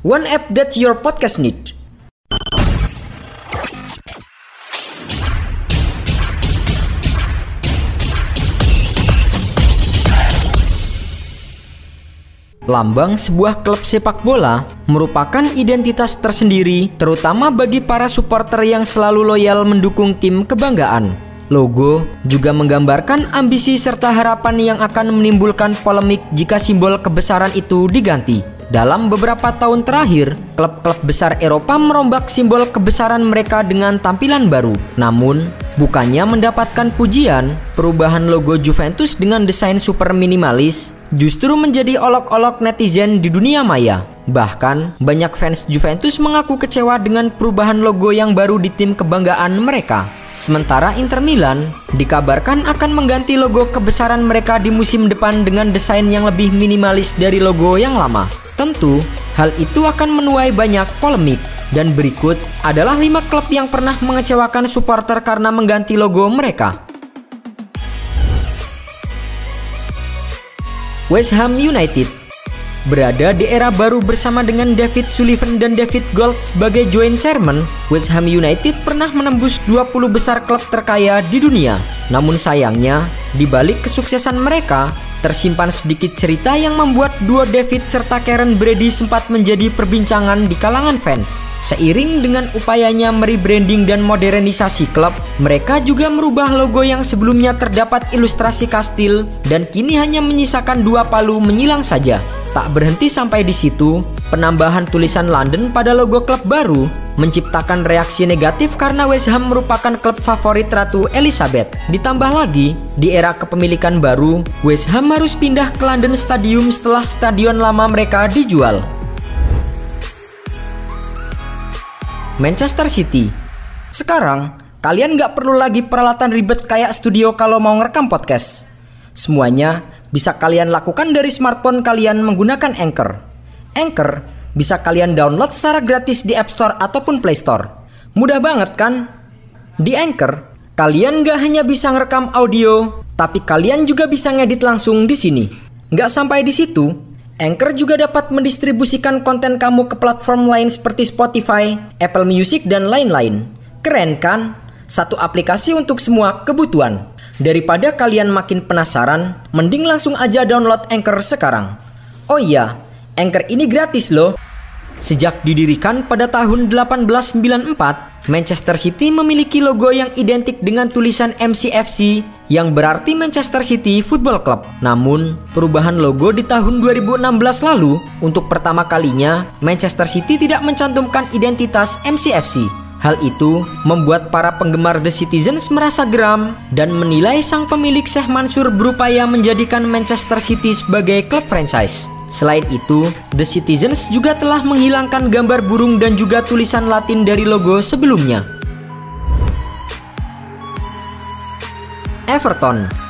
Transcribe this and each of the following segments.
One app that your podcast need. Lambang sebuah klub sepak bola merupakan identitas tersendiri terutama bagi para supporter yang selalu loyal mendukung tim kebanggaan. Logo juga menggambarkan ambisi serta harapan yang akan menimbulkan polemik jika simbol kebesaran itu diganti. Dalam beberapa tahun terakhir, klub-klub besar Eropa merombak simbol kebesaran mereka dengan tampilan baru. Namun, bukannya mendapatkan pujian, perubahan logo Juventus dengan desain super minimalis justru menjadi olok-olok netizen di dunia maya. Bahkan, banyak fans Juventus mengaku kecewa dengan perubahan logo yang baru di tim kebanggaan mereka. Sementara Inter Milan dikabarkan akan mengganti logo kebesaran mereka di musim depan dengan desain yang lebih minimalis dari logo yang lama. Tentu, hal itu akan menuai banyak polemik. Dan berikut adalah 5 klub yang pernah mengecewakan supporter karena mengganti logo mereka. West Ham United Berada di era baru bersama dengan David Sullivan dan David Gold sebagai joint chairman, West Ham United pernah menembus 20 besar klub terkaya di dunia. Namun sayangnya, di balik kesuksesan mereka, tersimpan sedikit cerita yang membuat dua David serta Karen Brady sempat menjadi perbincangan di kalangan fans. Seiring dengan upayanya merebranding dan modernisasi klub, mereka juga merubah logo yang sebelumnya terdapat ilustrasi kastil dan kini hanya menyisakan dua palu menyilang saja. Tak berhenti sampai di situ, penambahan tulisan London pada logo klub baru menciptakan reaksi negatif karena West Ham merupakan klub favorit Ratu Elizabeth. Ditambah lagi, di era kepemilikan baru, West Ham harus pindah ke London Stadium setelah stadion lama mereka dijual. Manchester City Sekarang, kalian nggak perlu lagi peralatan ribet kayak studio kalau mau ngerekam podcast. Semuanya bisa kalian lakukan dari smartphone kalian menggunakan Anchor. Anchor bisa kalian download secara gratis di App Store ataupun Play Store. Mudah banget kan? Di Anchor, kalian gak hanya bisa ngerekam audio, tapi kalian juga bisa ngedit langsung di sini. Gak sampai di situ, Anchor juga dapat mendistribusikan konten kamu ke platform lain seperti Spotify, Apple Music, dan lain-lain. Keren kan? Satu aplikasi untuk semua kebutuhan. Daripada kalian makin penasaran, mending langsung aja download Anchor sekarang. Oh iya, Anchor ini gratis loh. Sejak didirikan pada tahun 1894, Manchester City memiliki logo yang identik dengan tulisan MCFC yang berarti Manchester City Football Club. Namun, perubahan logo di tahun 2016 lalu, untuk pertama kalinya Manchester City tidak mencantumkan identitas MCFC. Hal itu membuat para penggemar The Citizens merasa geram dan menilai sang pemilik Syekh Mansur berupaya menjadikan Manchester City sebagai klub franchise. Selain itu, The Citizens juga telah menghilangkan gambar burung dan juga tulisan Latin dari logo sebelumnya. Everton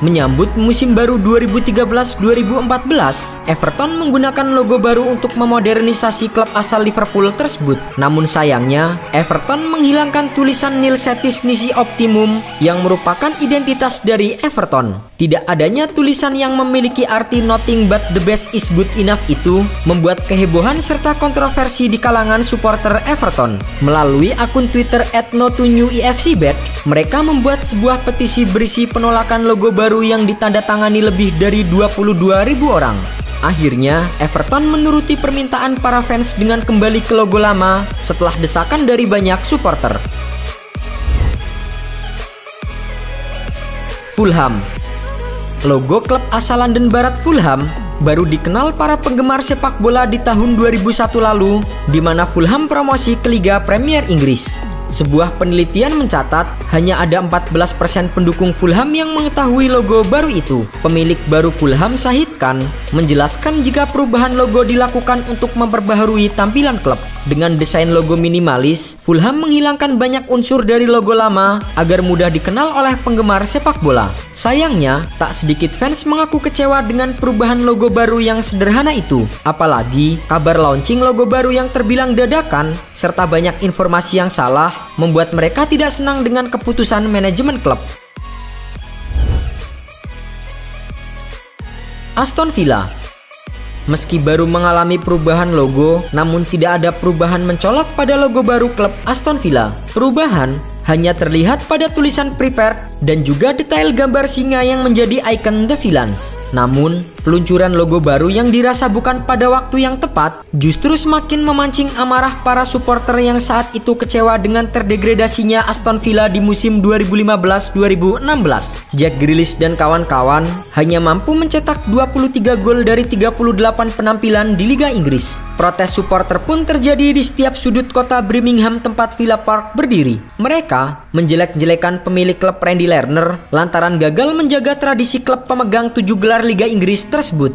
Menyambut musim baru 2013-2014, Everton menggunakan logo baru untuk memodernisasi klub asal Liverpool tersebut. Namun sayangnya, Everton menghilangkan tulisan Nil Setis Nisi Optimum yang merupakan identitas dari Everton. Tidak adanya tulisan yang memiliki arti nothing but the best is good enough itu membuat kehebohan serta kontroversi di kalangan supporter Everton. Melalui akun Twitter @notunewefcbet, mereka membuat sebuah petisi berisi penolakan logo baru yang ditandatangani lebih dari 22 ribu orang. Akhirnya, Everton menuruti permintaan para fans dengan kembali ke logo lama setelah desakan dari banyak supporter. Fulham Logo klub asal London Barat Fulham baru dikenal para penggemar sepak bola di tahun 2001 lalu, di mana Fulham promosi ke Liga Premier Inggris. Sebuah penelitian mencatat hanya ada 14% pendukung Fulham yang mengetahui logo baru itu. Pemilik baru Fulham Sahid Khan menjelaskan jika perubahan logo dilakukan untuk memperbaharui tampilan klub. Dengan desain logo minimalis, Fulham menghilangkan banyak unsur dari logo lama agar mudah dikenal oleh penggemar sepak bola. Sayangnya, tak sedikit fans mengaku kecewa dengan perubahan logo baru yang sederhana itu. Apalagi kabar launching logo baru yang terbilang dadakan serta banyak informasi yang salah membuat mereka tidak senang dengan keputusan manajemen klub. Aston Villa Meski baru mengalami perubahan logo, namun tidak ada perubahan mencolok pada logo baru klub Aston Villa. Perubahan hanya terlihat pada tulisan prepared dan juga detail gambar singa yang menjadi ikon The Villains. Namun, peluncuran logo baru yang dirasa bukan pada waktu yang tepat justru semakin memancing amarah para supporter yang saat itu kecewa dengan terdegradasinya Aston Villa di musim 2015-2016. Jack Grealish dan kawan-kawan hanya mampu mencetak 23 gol dari 38 penampilan di Liga Inggris. Protes supporter pun terjadi di setiap sudut kota Birmingham tempat Villa Park berdiri. Mereka menjelek-jelekan pemilik klub Randy Lerner lantaran gagal menjaga tradisi klub pemegang tujuh gelar Liga Inggris tersebut.